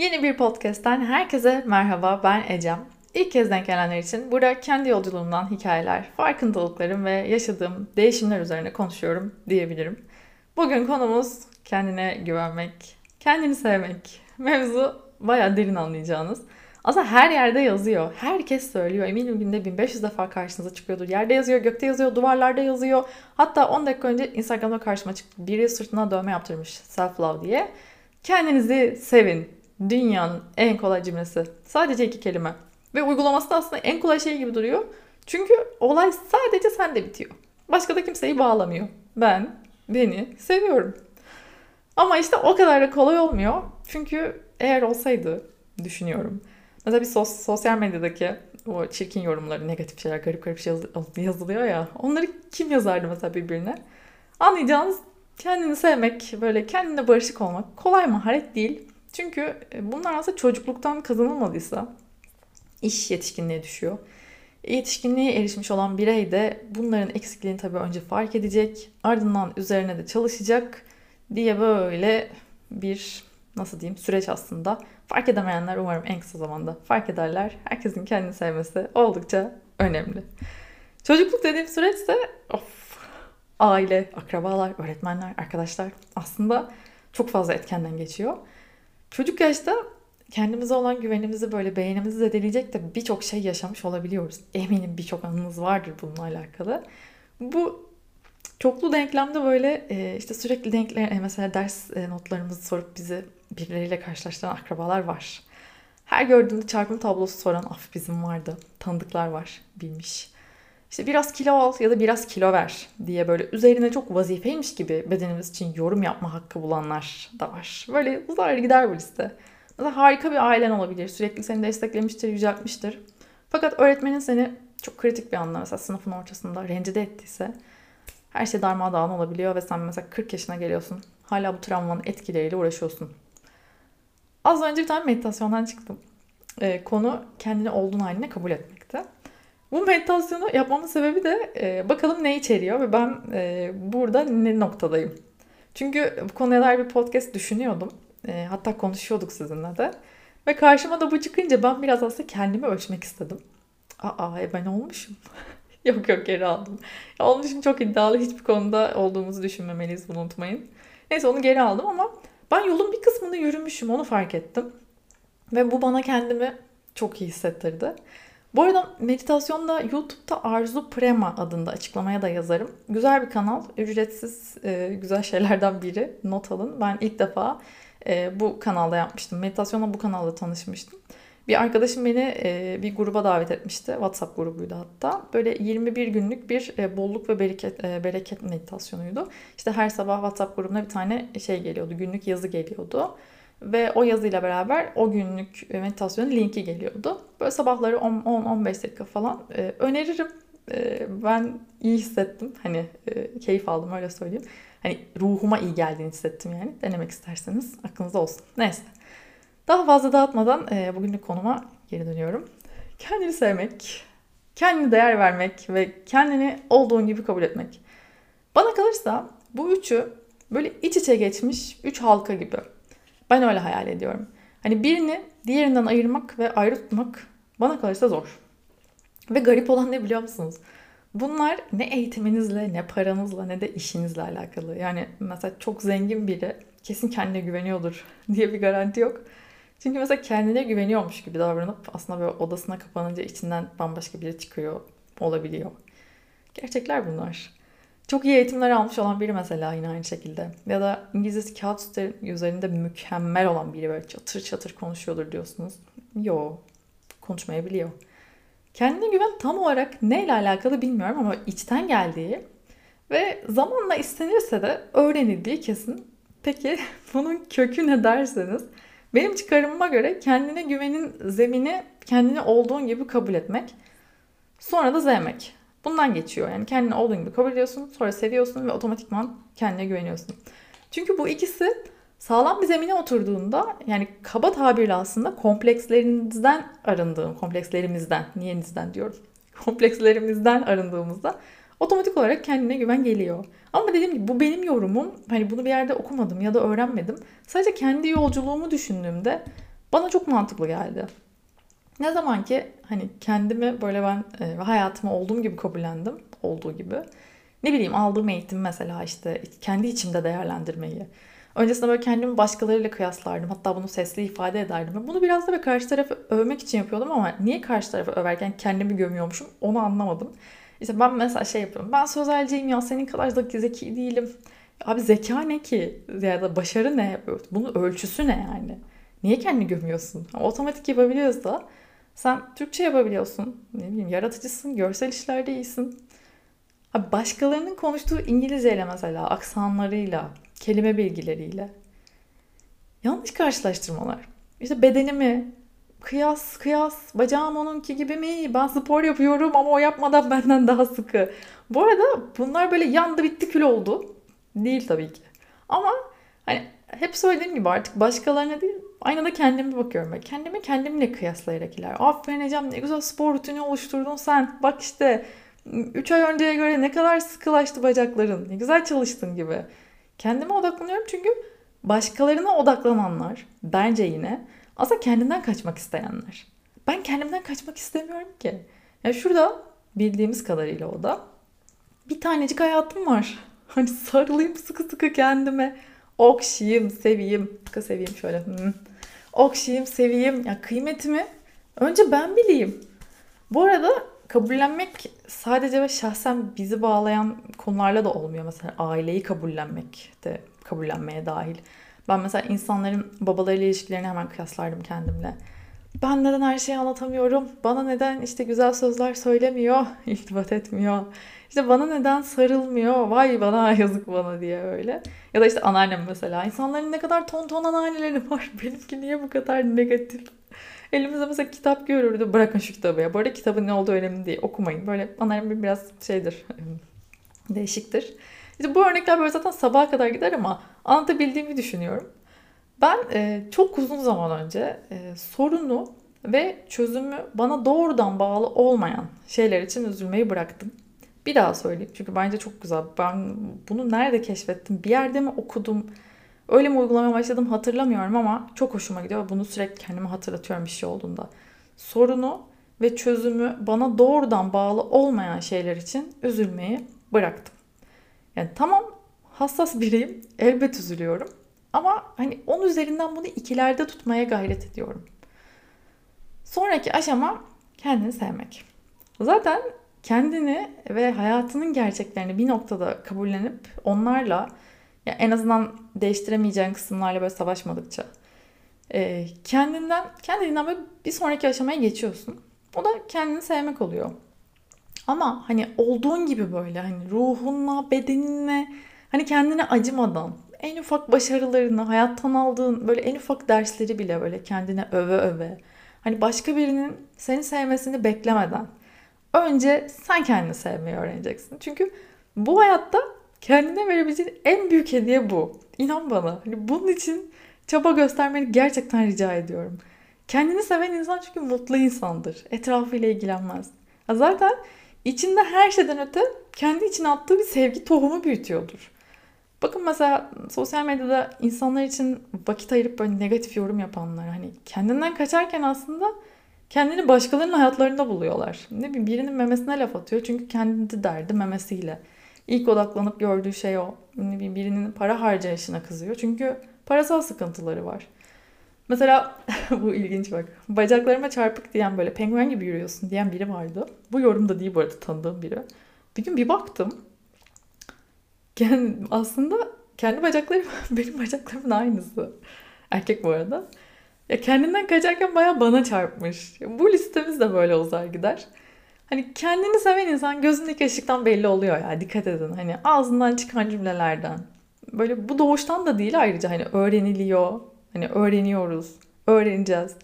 Yeni bir podcast'ten herkese merhaba. Ben Ecem. İlk kez denk gelenler için burada kendi yolculuğumdan hikayeler, farkındalıklarım ve yaşadığım değişimler üzerine konuşuyorum diyebilirim. Bugün konumuz kendine güvenmek, kendini sevmek. Mevzu bayağı derin anlayacağınız. Aslında her yerde yazıyor. Herkes söylüyor. Eminim günde 1500 defa karşınıza çıkıyordur. Yerde yazıyor, gökte yazıyor, duvarlarda yazıyor. Hatta 10 dakika önce Instagram'da karşıma çıktı. Biri sırtına dövme yaptırmış self love diye. Kendinizi sevin Dünyanın en kolay cümlesi. Sadece iki kelime. Ve uygulaması da aslında en kolay şey gibi duruyor. Çünkü olay sadece sende bitiyor. Başka da kimseyi bağlamıyor. Ben beni seviyorum. Ama işte o kadar da kolay olmuyor. Çünkü eğer olsaydı düşünüyorum. Mesela bir sos, sosyal medyadaki o çirkin yorumları, negatif şeyler, garip garip şey yazılıyor ya. Onları kim yazardı mesela birbirine? Anlayacağınız kendini sevmek, böyle kendine barışık olmak kolay maharet değil. Çünkü e, bunlar aslında çocukluktan kazanılmadıysa iş yetişkinliğe düşüyor. Yetişkinliğe erişmiş olan birey de bunların eksikliğini tabii önce fark edecek. Ardından üzerine de çalışacak diye böyle bir nasıl diyeyim süreç aslında. Fark edemeyenler umarım en kısa zamanda fark ederler. Herkesin kendini sevmesi oldukça önemli. Çocukluk dediğim süreçte of, aile, akrabalar, öğretmenler, arkadaşlar aslında çok fazla etkenden geçiyor. Çocuk yaşta kendimize olan güvenimizi böyle beğenimizi zedeleyecek de birçok şey yaşamış olabiliyoruz. Eminim birçok anınız vardır bununla alakalı. Bu çoklu denklemde böyle e, işte sürekli denkler e, mesela ders e, notlarımızı sorup bizi birileriyle karşılaştıran akrabalar var. Her gördüğümde çarpım tablosu soran af bizim vardı. Tanıdıklar var bilmiş. İşte biraz kilo al ya da biraz kilo ver diye böyle üzerine çok vazifeymiş gibi bedenimiz için yorum yapma hakkı bulanlar da var. Böyle uzar gider bu liste. Mesela harika bir ailen olabilir. Sürekli seni desteklemiştir, yüceltmiştir. Fakat öğretmenin seni çok kritik bir anda mesela sınıfın ortasında rencide ettiyse her şey darmadağın olabiliyor ve sen mesela 40 yaşına geliyorsun. Hala bu travmanın etkileriyle uğraşıyorsun. Az önce bir tane meditasyondan çıktım. Ee, konu kendini olduğun haline kabul etmekte. Bu meditasyonu yapmamın sebebi de e, bakalım ne içeriyor ve ben e, burada ne noktadayım. Çünkü bu konuya dair bir podcast düşünüyordum. E, hatta konuşuyorduk sizinle de. Ve karşıma da bu çıkınca ben biraz aslında kendimi ölçmek istedim. Aa e ben olmuşum. yok yok geri aldım. Ya, olmuşum çok iddialı hiçbir konuda olduğumuzu düşünmemeliyiz bunu unutmayın. Neyse onu geri aldım ama ben yolun bir kısmını yürümüşüm onu fark ettim. Ve bu bana kendimi çok iyi hissettirdi. Bu arada meditasyonda YouTube'da Arzu Prema adında açıklamaya da yazarım. Güzel bir kanal. Ücretsiz e, güzel şeylerden biri. Not alın. Ben ilk defa e, bu kanalda yapmıştım. Meditasyonla bu kanalda tanışmıştım. Bir arkadaşım beni e, bir gruba davet etmişti. WhatsApp grubuydu hatta. Böyle 21 günlük bir bolluk ve bereket, bereket meditasyonuydu. İşte her sabah WhatsApp grubuna bir tane şey geliyordu. Günlük yazı geliyordu. Ve o yazıyla beraber o günlük meditasyonun linki geliyordu. Böyle sabahları 10-15 dakika falan e, öneririm. E, ben iyi hissettim. Hani e, keyif aldım öyle söyleyeyim. Hani ruhuma iyi geldiğini hissettim yani. Denemek isterseniz aklınızda olsun. Neyse. Daha fazla dağıtmadan e, bugünlük konuma geri dönüyorum. Kendini sevmek, kendine değer vermek ve kendini olduğun gibi kabul etmek. Bana kalırsa bu üçü böyle iç içe geçmiş üç halka gibi. Ben öyle hayal ediyorum. Hani birini diğerinden ayırmak ve ayrı tutmak bana kalırsa zor. Ve garip olan ne biliyor musunuz? Bunlar ne eğitiminizle, ne paranızla, ne de işinizle alakalı. Yani mesela çok zengin biri kesin kendine güveniyordur diye bir garanti yok. Çünkü mesela kendine güveniyormuş gibi davranıp aslında böyle odasına kapanınca içinden bambaşka biri çıkıyor olabiliyor. Gerçekler bunlar. Çok iyi eğitimler almış olan biri mesela yine aynı şekilde. Ya da İngilizcesi kağıt üzerinde mükemmel olan biri böyle çatır çatır konuşuyordur diyorsunuz. Yo, konuşmayabiliyor. Kendine güven tam olarak neyle alakalı bilmiyorum ama içten geldiği ve zamanla istenirse de öğrenildiği kesin. Peki bunun kökü ne derseniz benim çıkarımıma göre kendine güvenin zemini kendini olduğun gibi kabul etmek. Sonra da sevmek. Bundan geçiyor. Yani kendini olduğun gibi kabul ediyorsun, sonra seviyorsun ve otomatikman kendine güveniyorsun. Çünkü bu ikisi sağlam bir zemine oturduğunda yani kaba tabirle aslında komplekslerinizden arındığım, komplekslerimizden, niyenizden diyorum. Komplekslerimizden arındığımızda otomatik olarak kendine güven geliyor. Ama dediğim gibi bu benim yorumum. Hani bunu bir yerde okumadım ya da öğrenmedim. Sadece kendi yolculuğumu düşündüğümde Bana çok mantıklı geldi. Ne zaman ki hani kendimi böyle ben e, hayatımı olduğum gibi kabullendim. Olduğu gibi. Ne bileyim aldığım eğitim mesela işte kendi içimde değerlendirmeyi. Öncesinde böyle kendimi başkalarıyla kıyaslardım. Hatta bunu sesli ifade ederdim. Bunu biraz da karşı tarafı övmek için yapıyordum ama niye karşı tarafı överken kendimi gömüyormuşum onu anlamadım. İşte ben mesela şey yapıyorum. Ben sözelciyim ya senin kadar da zeki değilim. Abi zeka ne ki? Ya da başarı ne? Bunun ölçüsü ne yani? Niye kendini gömüyorsun? Otomatik yapabiliyorsa sen Türkçe yapabiliyorsun. Ne bileyim yaratıcısın, görsel işlerde iyisin. Abi başkalarının konuştuğu İngilizceyle mesela aksanlarıyla, kelime bilgileriyle yanlış karşılaştırmalar. İşte bedenimi kıyas kıyas bacağım onunki gibi mi? Ben spor yapıyorum ama o yapmadan benden daha sıkı. Bu arada bunlar böyle yandı bitti kül oldu. Değil tabii ki. Ama hani hep söylediğim gibi artık başkalarına değil aynada kendime bakıyorum. Ben. Kendimi kendimle kıyaslayarak iler. Aferin Ecem ne güzel spor rutini oluşturdun sen. Bak işte 3 ay önceye göre ne kadar sıkılaştı bacakların. Ne güzel çalıştın gibi. Kendime odaklanıyorum çünkü başkalarına odaklananlar bence yine aslında kendinden kaçmak isteyenler. Ben kendimden kaçmak istemiyorum ki. Ya şurada bildiğimiz kadarıyla o da bir tanecik hayatım var. Hani sarılayım sıkı sıkı kendime. Okşayayım, seveyim. Sıkı seveyim şöyle. Hmm. Okşayayım, seveyim. Ya kıymetimi önce ben bileyim. Bu arada kabullenmek sadece ve şahsen bizi bağlayan konularla da olmuyor. Mesela aileyi kabullenmek de kabullenmeye dahil. Ben mesela insanların babalarıyla ilişkilerini hemen kıyaslardım kendimle. Ben neden her şeyi anlatamıyorum? Bana neden işte güzel sözler söylemiyor, iltifat etmiyor? İşte bana neden sarılmıyor? Vay bana yazık bana diye öyle. Ya da işte anneannem mesela. İnsanların ne kadar ton ton anneanneleri var. Benimki niye bu kadar negatif? Elimizde mesela kitap görürdü. Bırakın şu kitabı ya. Bu arada kitabın ne olduğu önemli değil. Okumayın. Böyle anneannem biraz şeydir. Değişiktir. İşte bu örnekler böyle zaten sabaha kadar gider ama anlatabildiğimi düşünüyorum. Ben e, çok uzun zaman önce e, sorunu ve çözümü bana doğrudan bağlı olmayan şeyler için üzülmeyi bıraktım. Bir daha söyleyeyim çünkü bence çok güzel. Ben bunu nerede keşfettim? Bir yerde mi okudum? Öyle mi uygulamaya başladım hatırlamıyorum ama çok hoşuma gidiyor. Bunu sürekli kendime hatırlatıyorum bir şey olduğunda. Sorunu ve çözümü bana doğrudan bağlı olmayan şeyler için üzülmeyi bıraktım. Yani tamam hassas biriyim. Elbet üzülüyorum. Ama hani onun üzerinden bunu ikilerde tutmaya gayret ediyorum. Sonraki aşama kendini sevmek. Zaten kendini ve hayatının gerçeklerini bir noktada kabullenip onlarla ya en azından değiştiremeyeceğin kısımlarla böyle savaşmadıkça e, kendinden kendinden böyle bir sonraki aşamaya geçiyorsun. O da kendini sevmek oluyor. Ama hani olduğun gibi böyle hani ruhunla, bedeninle hani kendine acımadan en ufak başarılarını, hayattan aldığın böyle en ufak dersleri bile böyle kendine öve öve. Hani başka birinin seni sevmesini beklemeden önce sen kendini sevmeyi öğreneceksin. Çünkü bu hayatta kendine verebileceğin en büyük hediye bu. İnan bana. Hani bunun için çaba göstermeni gerçekten rica ediyorum. Kendini seven insan çünkü mutlu insandır. Etrafıyla ilgilenmez. Zaten içinde her şeyden öte kendi için attığı bir sevgi tohumu büyütüyordur. Bakın mesela sosyal medyada insanlar için vakit ayırıp böyle negatif yorum yapanlar hani kendinden kaçarken aslında kendini başkalarının hayatlarında buluyorlar. Ne bileyim birinin memesine laf atıyor çünkü kendi derdi memesiyle. İlk odaklanıp gördüğü şey o. Ne bileyim birinin para harcayışına kızıyor çünkü parasal sıkıntıları var. Mesela bu ilginç bak. Bacaklarıma çarpık diyen böyle penguen gibi yürüyorsun diyen biri vardı. Bu yorum da değil bu arada tanıdığım biri. Bir gün bir baktım yani aslında kendi bacaklarım benim bacaklarımın aynısı. Erkek bu arada. Ya kendinden kaçarken baya bana çarpmış. Bu listemiz de böyle uzar gider. Hani kendini seven insan gözündeki ışıktan belli oluyor ya. Dikkat edin. Hani ağzından çıkan cümlelerden. Böyle bu doğuştan da değil ayrıca hani öğreniliyor. Hani öğreniyoruz. Öğreneceğiz.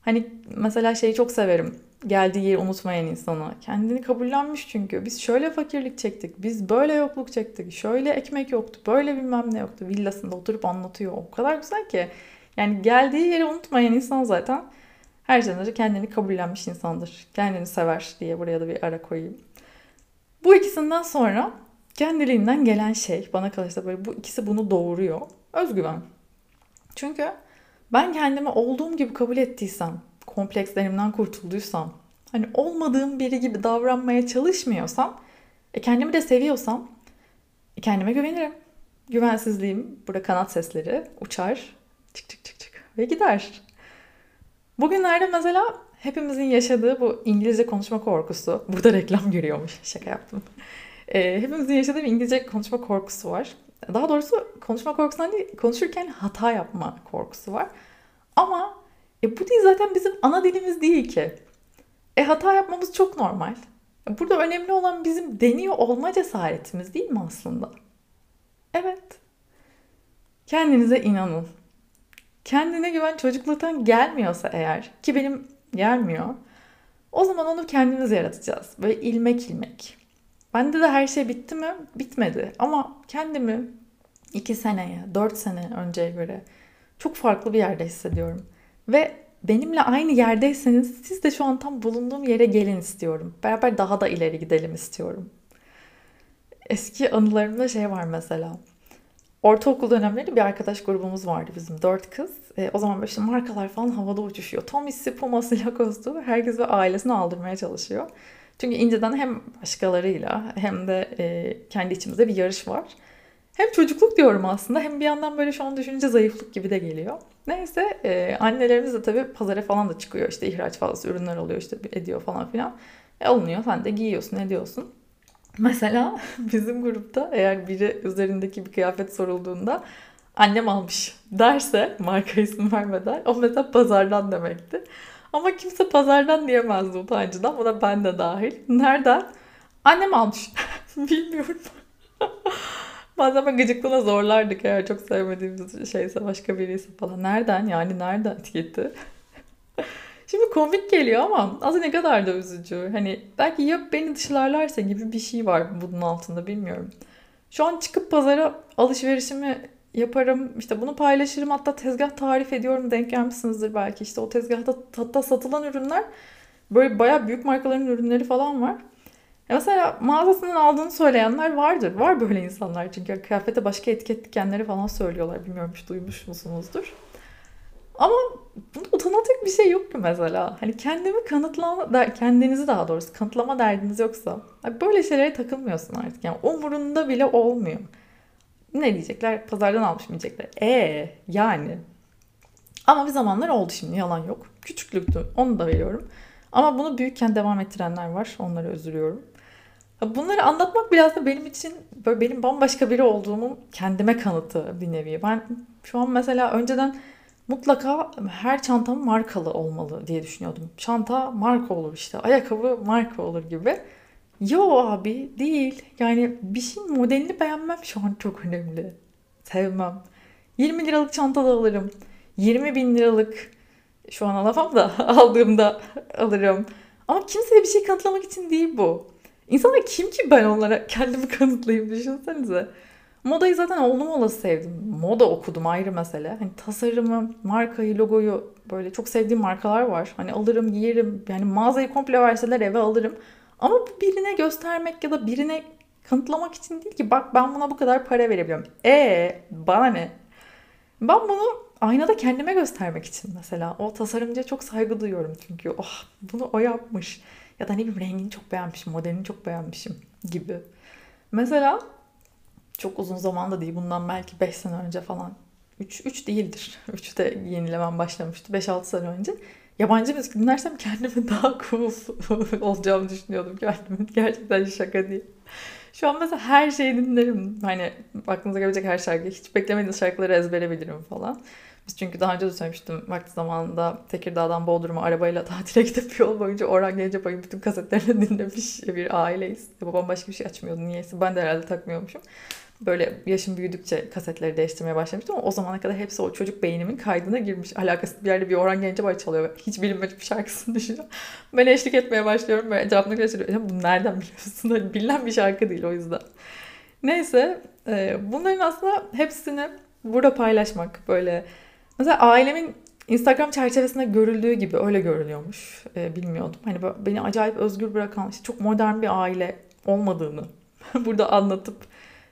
Hani mesela şeyi çok severim geldiği yeri unutmayan insana. Kendini kabullenmiş çünkü. Biz şöyle fakirlik çektik. Biz böyle yokluk çektik. Şöyle ekmek yoktu. Böyle bilmem ne yoktu. Villasında oturup anlatıyor. O kadar güzel ki. Yani geldiği yeri unutmayan insan zaten her şeyden önce kendini kabullenmiş insandır. Kendini sever diye buraya da bir ara koyayım. Bu ikisinden sonra kendiliğinden gelen şey bana kalırsa böyle bu ikisi bunu doğuruyor. Özgüven. Çünkü Ben kendimi olduğum gibi kabul ettiysem, komplekslerimden kurtulduysam, hani olmadığım biri gibi davranmaya çalışmıyorsam, e kendimi de seviyorsam e kendime güvenirim. Güvensizliğim, burada kanat sesleri uçar, çık çık çık çık ve gider. Bugünlerde mesela hepimizin yaşadığı bu İngilizce konuşma korkusu. Burada reklam görüyormuş. Şaka yaptım. E, hepimizin yaşadığı bir İngilizce konuşma korkusu var. Daha doğrusu konuşma korkusundan değil, konuşurken hata yapma korkusu var. Ama e, bu değil zaten bizim ana dilimiz değil ki. E hata yapmamız çok normal. E, burada önemli olan bizim deniyor olma cesaretimiz değil mi aslında? Evet. Kendinize inanın. Kendine güven çocukluktan gelmiyorsa eğer ki benim gelmiyor. O zaman onu kendimiz yaratacağız. Böyle ilmek ilmek. Bende de her şey bitti mi? Bitmedi. Ama kendimi iki seneye, dört sene önceye göre çok farklı bir yerde hissediyorum. Ve benimle aynı yerdeyseniz siz de şu an tam bulunduğum yere gelin istiyorum. Beraber daha da ileri gidelim istiyorum. Eski anılarımda şey var mesela. Ortaokul dönemleri bir arkadaş grubumuz vardı bizim dört kız. E, o zaman böyle işte markalar falan havada uçuşuyor. Tommy'si, Puma'sı, Lacoste'u herkes ve ailesini aldırmaya çalışıyor. Çünkü inceden hem başkalarıyla hem de e, kendi içimizde bir yarış var. Hem çocukluk diyorum aslında hem bir yandan böyle şu an düşününce zayıflık gibi de geliyor. Neyse e, annelerimiz de tabii pazara falan da çıkıyor işte ihraç fazlası ürünler oluyor işte ediyor falan filan. E, alınıyor sen de giyiyorsun ediyorsun. Mesela bizim grupta eğer biri üzerindeki bir kıyafet sorulduğunda annem almış derse marka isim vermeden o mesela pazardan demekti. Ama kimse pazardan diyemezdi utancından. Buna ben de dahil. Nereden? Annem almış. Bilmiyorum. Bazen ben gıcıklığına zorlardık eğer çok sevmediğimiz şeyse başka biriyse falan. Nereden yani nereden etiketi? Şimdi komik geliyor ama az ne kadar da üzücü. Hani belki ya beni dışlarlarsa gibi bir şey var bunun altında bilmiyorum. Şu an çıkıp pazara alışverişimi yaparım. İşte bunu paylaşırım. Hatta tezgah tarif ediyorum. Denk gelmişsinizdir belki. İşte o tezgahta hatta satılan ürünler böyle bayağı büyük markaların ürünleri falan var. Mesela mağazasından aldığını söyleyenler vardır. Var böyle insanlar çünkü kıyafete başka etiket dikenleri falan söylüyorlar. Bilmiyorum hiç duymuş musunuzdur. Ama bunda utanacak bir şey yok ki mesela. Hani kendimi kanıtlama, kendinizi daha doğrusu kanıtlama derdiniz yoksa böyle şeylere takılmıyorsun artık. Yani umurunda bile olmuyor. Ne diyecekler? Pazardan almış mı diyecekler? Ee yani. Ama bir zamanlar oldu şimdi yalan yok. Küçüklüktü onu da veriyorum. Ama bunu büyükken devam ettirenler var. Onları özlüyorum. Bunları anlatmak biraz da benim için böyle benim bambaşka biri olduğumun kendime kanıtı bir nevi. Ben şu an mesela önceden mutlaka her çantam markalı olmalı diye düşünüyordum. Çanta marka olur işte, ayakkabı marka olur gibi. Yo abi değil. Yani bir şeyin modelini beğenmem şu an çok önemli. Sevmem. 20 liralık çanta da alırım. 20 bin liralık şu an alamam da aldığımda alırım. Ama kimseye bir şey kanıtlamak için değil bu. İnsanlar kim ki ben onlara kendimi kanıtlayayım düşünsenize. Modayı zaten oldum olası sevdim. Moda okudum ayrı mesele. Hani tasarımı, markayı, logoyu böyle çok sevdiğim markalar var. Hani alırım, giyerim. Yani mağazayı komple verseler eve alırım. Ama bu birine göstermek ya da birine kanıtlamak için değil ki bak ben buna bu kadar para verebiliyorum. E bana ne? Ben bunu aynada kendime göstermek için mesela. O tasarımcıya çok saygı duyuyorum çünkü oh bunu o yapmış. Ya da ne bileyim rengini çok beğenmişim, modelini çok beğenmişim gibi. Mesela çok uzun zamanda değil bundan belki 5 sene önce falan 3, 3 değildir. 3 de yenilemem başlamıştı 5-6 sene önce yabancı müzik dinlersem kendimi daha cool olacağımı düşünüyordum kendimi. Gerçekten şaka değil. Şu an mesela her şeyi dinlerim. Hani aklınıza gelecek her şarkı. Hiç beklemediğiniz şarkıları ezbere bilirim falan. Biz çünkü daha önce de söylemiştim. Vakti zamanında Tekirdağ'dan Bodrum'a arabayla tatile gidip yol boyunca Orhan Gencebay'ın bütün kasetlerini dinlemiş bir aileyiz. Babam başka bir şey açmıyordu. Niyeyse ben de herhalde takmıyormuşum böyle yaşım büyüdükçe kasetleri değiştirmeye başlamıştım ama o zamana kadar hepsi o çocuk beynimin kaydına girmiş. Alakasız bir yerde bir Orhan Gencebay çalıyor. Hiç bilinmedik bir şarkısını düşünüyorum. Ben eşlik etmeye başlıyorum ve cevabını gösteriyorum. Bunu nereden biliyorsun? Hani bilinen bir şarkı değil o yüzden. Neyse e, bunların aslında hepsini burada paylaşmak böyle. Mesela ailemin Instagram çerçevesinde görüldüğü gibi öyle görülüyormuş. E, bilmiyordum. Hani beni acayip özgür bırakan, işte çok modern bir aile olmadığını burada anlatıp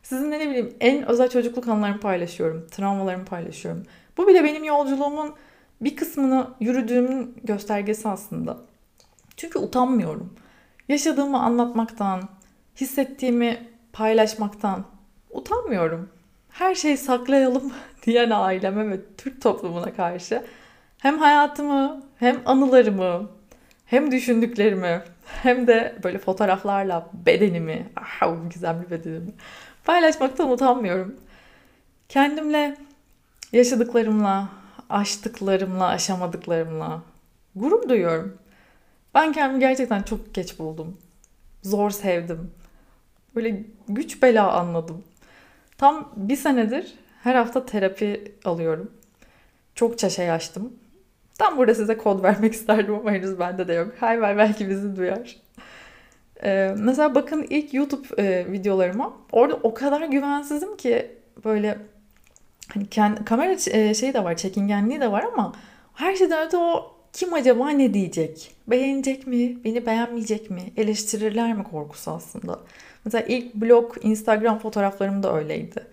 Sizinle ne bileyim en özel çocukluk anılarımı paylaşıyorum. Travmalarımı paylaşıyorum. Bu bile benim yolculuğumun bir kısmını yürüdüğümün göstergesi aslında. Çünkü utanmıyorum. Yaşadığımı anlatmaktan, hissettiğimi paylaşmaktan utanmıyorum. Her şeyi saklayalım diyen aileme ve Türk toplumuna karşı hem hayatımı, hem anılarımı, hem düşündüklerimi, hem de böyle fotoğraflarla bedenimi, ah, gizemli bedenimi paylaşmaktan utanmıyorum. Kendimle, yaşadıklarımla, aştıklarımla, aşamadıklarımla gurur duyuyorum. Ben kendimi gerçekten çok geç buldum. Zor sevdim. Böyle güç bela anladım. Tam bir senedir her hafta terapi alıyorum. Çokça şey açtım. Tam burada size kod vermek isterdim ama henüz bende de yok. Hay ver belki bizi duyar. Ee, mesela bakın ilk YouTube e, videolarıma orada o kadar güvensizim ki böyle hani kendi, kamera e, şeyi de var, çekingenliği de var ama her şeyden öte o kim acaba ne diyecek? Beğenecek mi? Beni beğenmeyecek mi? Eleştirirler mi korkusu aslında. Mesela ilk blog, Instagram fotoğraflarım da öyleydi.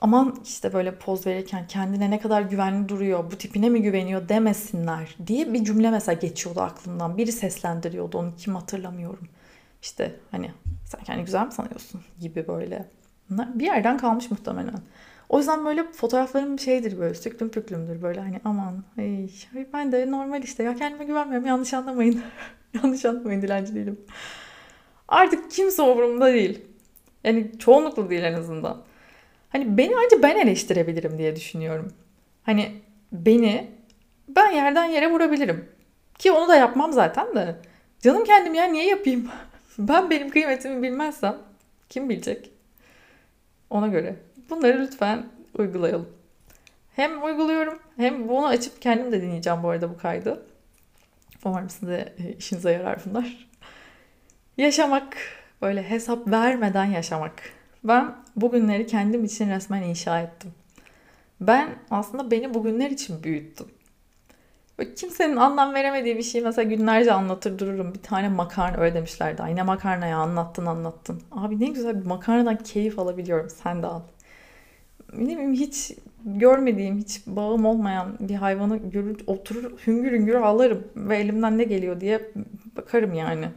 Aman işte böyle poz verirken kendine ne kadar güvenli duruyor, bu tipine mi güveniyor demesinler diye bir cümle mesela geçiyordu aklımdan. Biri seslendiriyordu onu kim hatırlamıyorum. İşte hani sen kendi güzel mi sanıyorsun gibi böyle. Bir yerden kalmış muhtemelen. O yüzden böyle fotoğraflarım şeydir böyle süklüm püklümdür böyle hani aman hey, ben de normal işte ya kendime güvenmiyorum yanlış anlamayın. yanlış anlamayın dilenci değilim. Artık kimse umurumda değil. Yani çoğunlukla değil en azından. Hani beni ancak ben eleştirebilirim diye düşünüyorum. Hani beni ben yerden yere vurabilirim. Ki onu da yapmam zaten de. Canım kendim ya niye yapayım? ben benim kıymetimi bilmezsem kim bilecek? Ona göre. Bunları lütfen uygulayalım. Hem uyguluyorum hem bunu açıp kendim de dinleyeceğim bu arada bu kaydı. Umarım size e, işinize yarar bunlar. Yaşamak, böyle hesap vermeden yaşamak. Ben bugünleri kendim için resmen inşa ettim. Ben aslında beni bugünler için büyüttüm. Böyle kimsenin anlam veremediği bir şey mesela günlerce anlatır dururum. Bir tane makarna öyle demişlerdi. Ay ne makarna ya anlattın anlattın. Abi ne güzel bir makarnadan keyif alabiliyorum. Sen de al. Ne bileyim hiç görmediğim, hiç bağım olmayan bir hayvanı görür, oturur hüngür hüngür ağlarım. Ve elimden ne geliyor diye bakarım yani.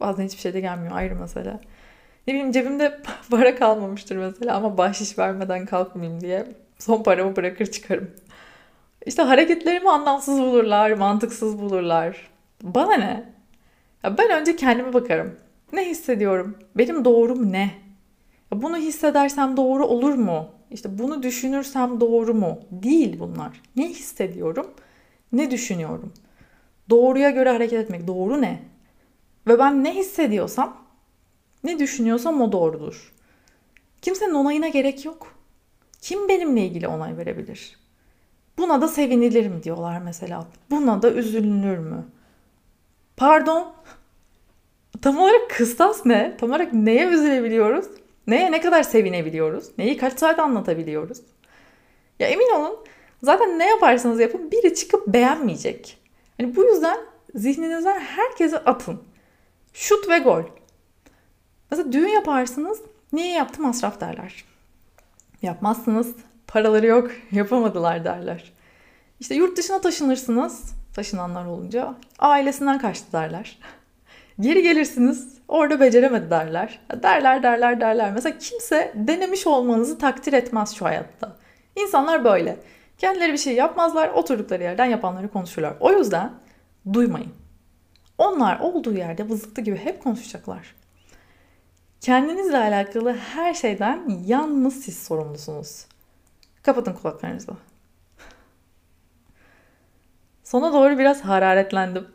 Bazen hiçbir şey de gelmiyor ayrı mesele. Ne bileyim cebimde para kalmamıştır mesela ama bahşiş vermeden kalkmayayım diye son paramı bırakır çıkarım. İşte hareketlerimi anlamsız bulurlar, mantıksız bulurlar. Bana ne? Ya ben önce kendime bakarım. Ne hissediyorum? Benim doğrum ne? Ya bunu hissedersem doğru olur mu? İşte bunu düşünürsem doğru mu? Değil bunlar. Ne hissediyorum? Ne düşünüyorum? Doğruya göre hareket etmek. Doğru ne? Ve ben ne hissediyorsam, ne düşünüyorsam o doğrudur. Kimsenin onayına gerek yok. Kim benimle ilgili onay verebilir? Buna da sevinilir mi diyorlar mesela. Buna da üzülünür mü? Pardon. Tam olarak kıstas ne? Tam olarak neye üzülebiliyoruz? Neye ne kadar sevinebiliyoruz? Neyi kaç saat anlatabiliyoruz? Ya emin olun zaten ne yaparsanız yapın biri çıkıp beğenmeyecek. Yani bu yüzden zihninizden herkese atın. Şut ve gol. Mesela düğün yaparsınız. Niye yaptı masraf derler. Yapmazsınız. Paraları yok. Yapamadılar derler. İşte yurt dışına taşınırsınız. Taşınanlar olunca ailesinden kaçtı derler. Geri gelirsiniz. Orada beceremedi derler. Derler derler derler. Mesela kimse denemiş olmanızı takdir etmez şu hayatta. İnsanlar böyle. Kendileri bir şey yapmazlar. Oturdukları yerden yapanları konuşurlar. O yüzden duymayın. Onlar olduğu yerde vızıktı gibi hep konuşacaklar. Kendinizle alakalı her şeyden yalnız siz sorumlusunuz. Kapatın kulaklarınızı. Sona doğru biraz hararetlendim.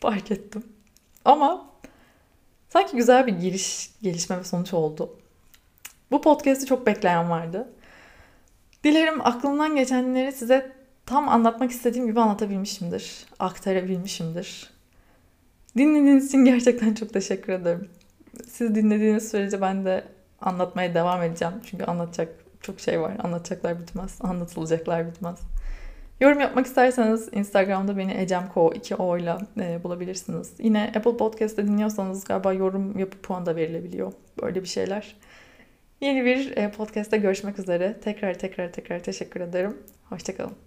Fark ettim. Ama sanki güzel bir giriş, gelişme ve sonuç oldu. Bu podcast'i çok bekleyen vardı. Dilerim aklımdan geçenleri size tam anlatmak istediğim gibi anlatabilmişimdir. Aktarabilmişimdir. Dinlediğiniz için gerçekten çok teşekkür ederim. Siz dinlediğiniz sürece ben de anlatmaya devam edeceğim. Çünkü anlatacak çok şey var. Anlatacaklar bitmez. Anlatılacaklar bitmez. Yorum yapmak isterseniz Instagram'da beni ecemko 2 o ile e, bulabilirsiniz. Yine Apple Podcast'te dinliyorsanız galiba yorum yapıp puan da verilebiliyor. Böyle bir şeyler. Yeni bir e, podcast'te görüşmek üzere. Tekrar tekrar tekrar teşekkür ederim. Hoşçakalın.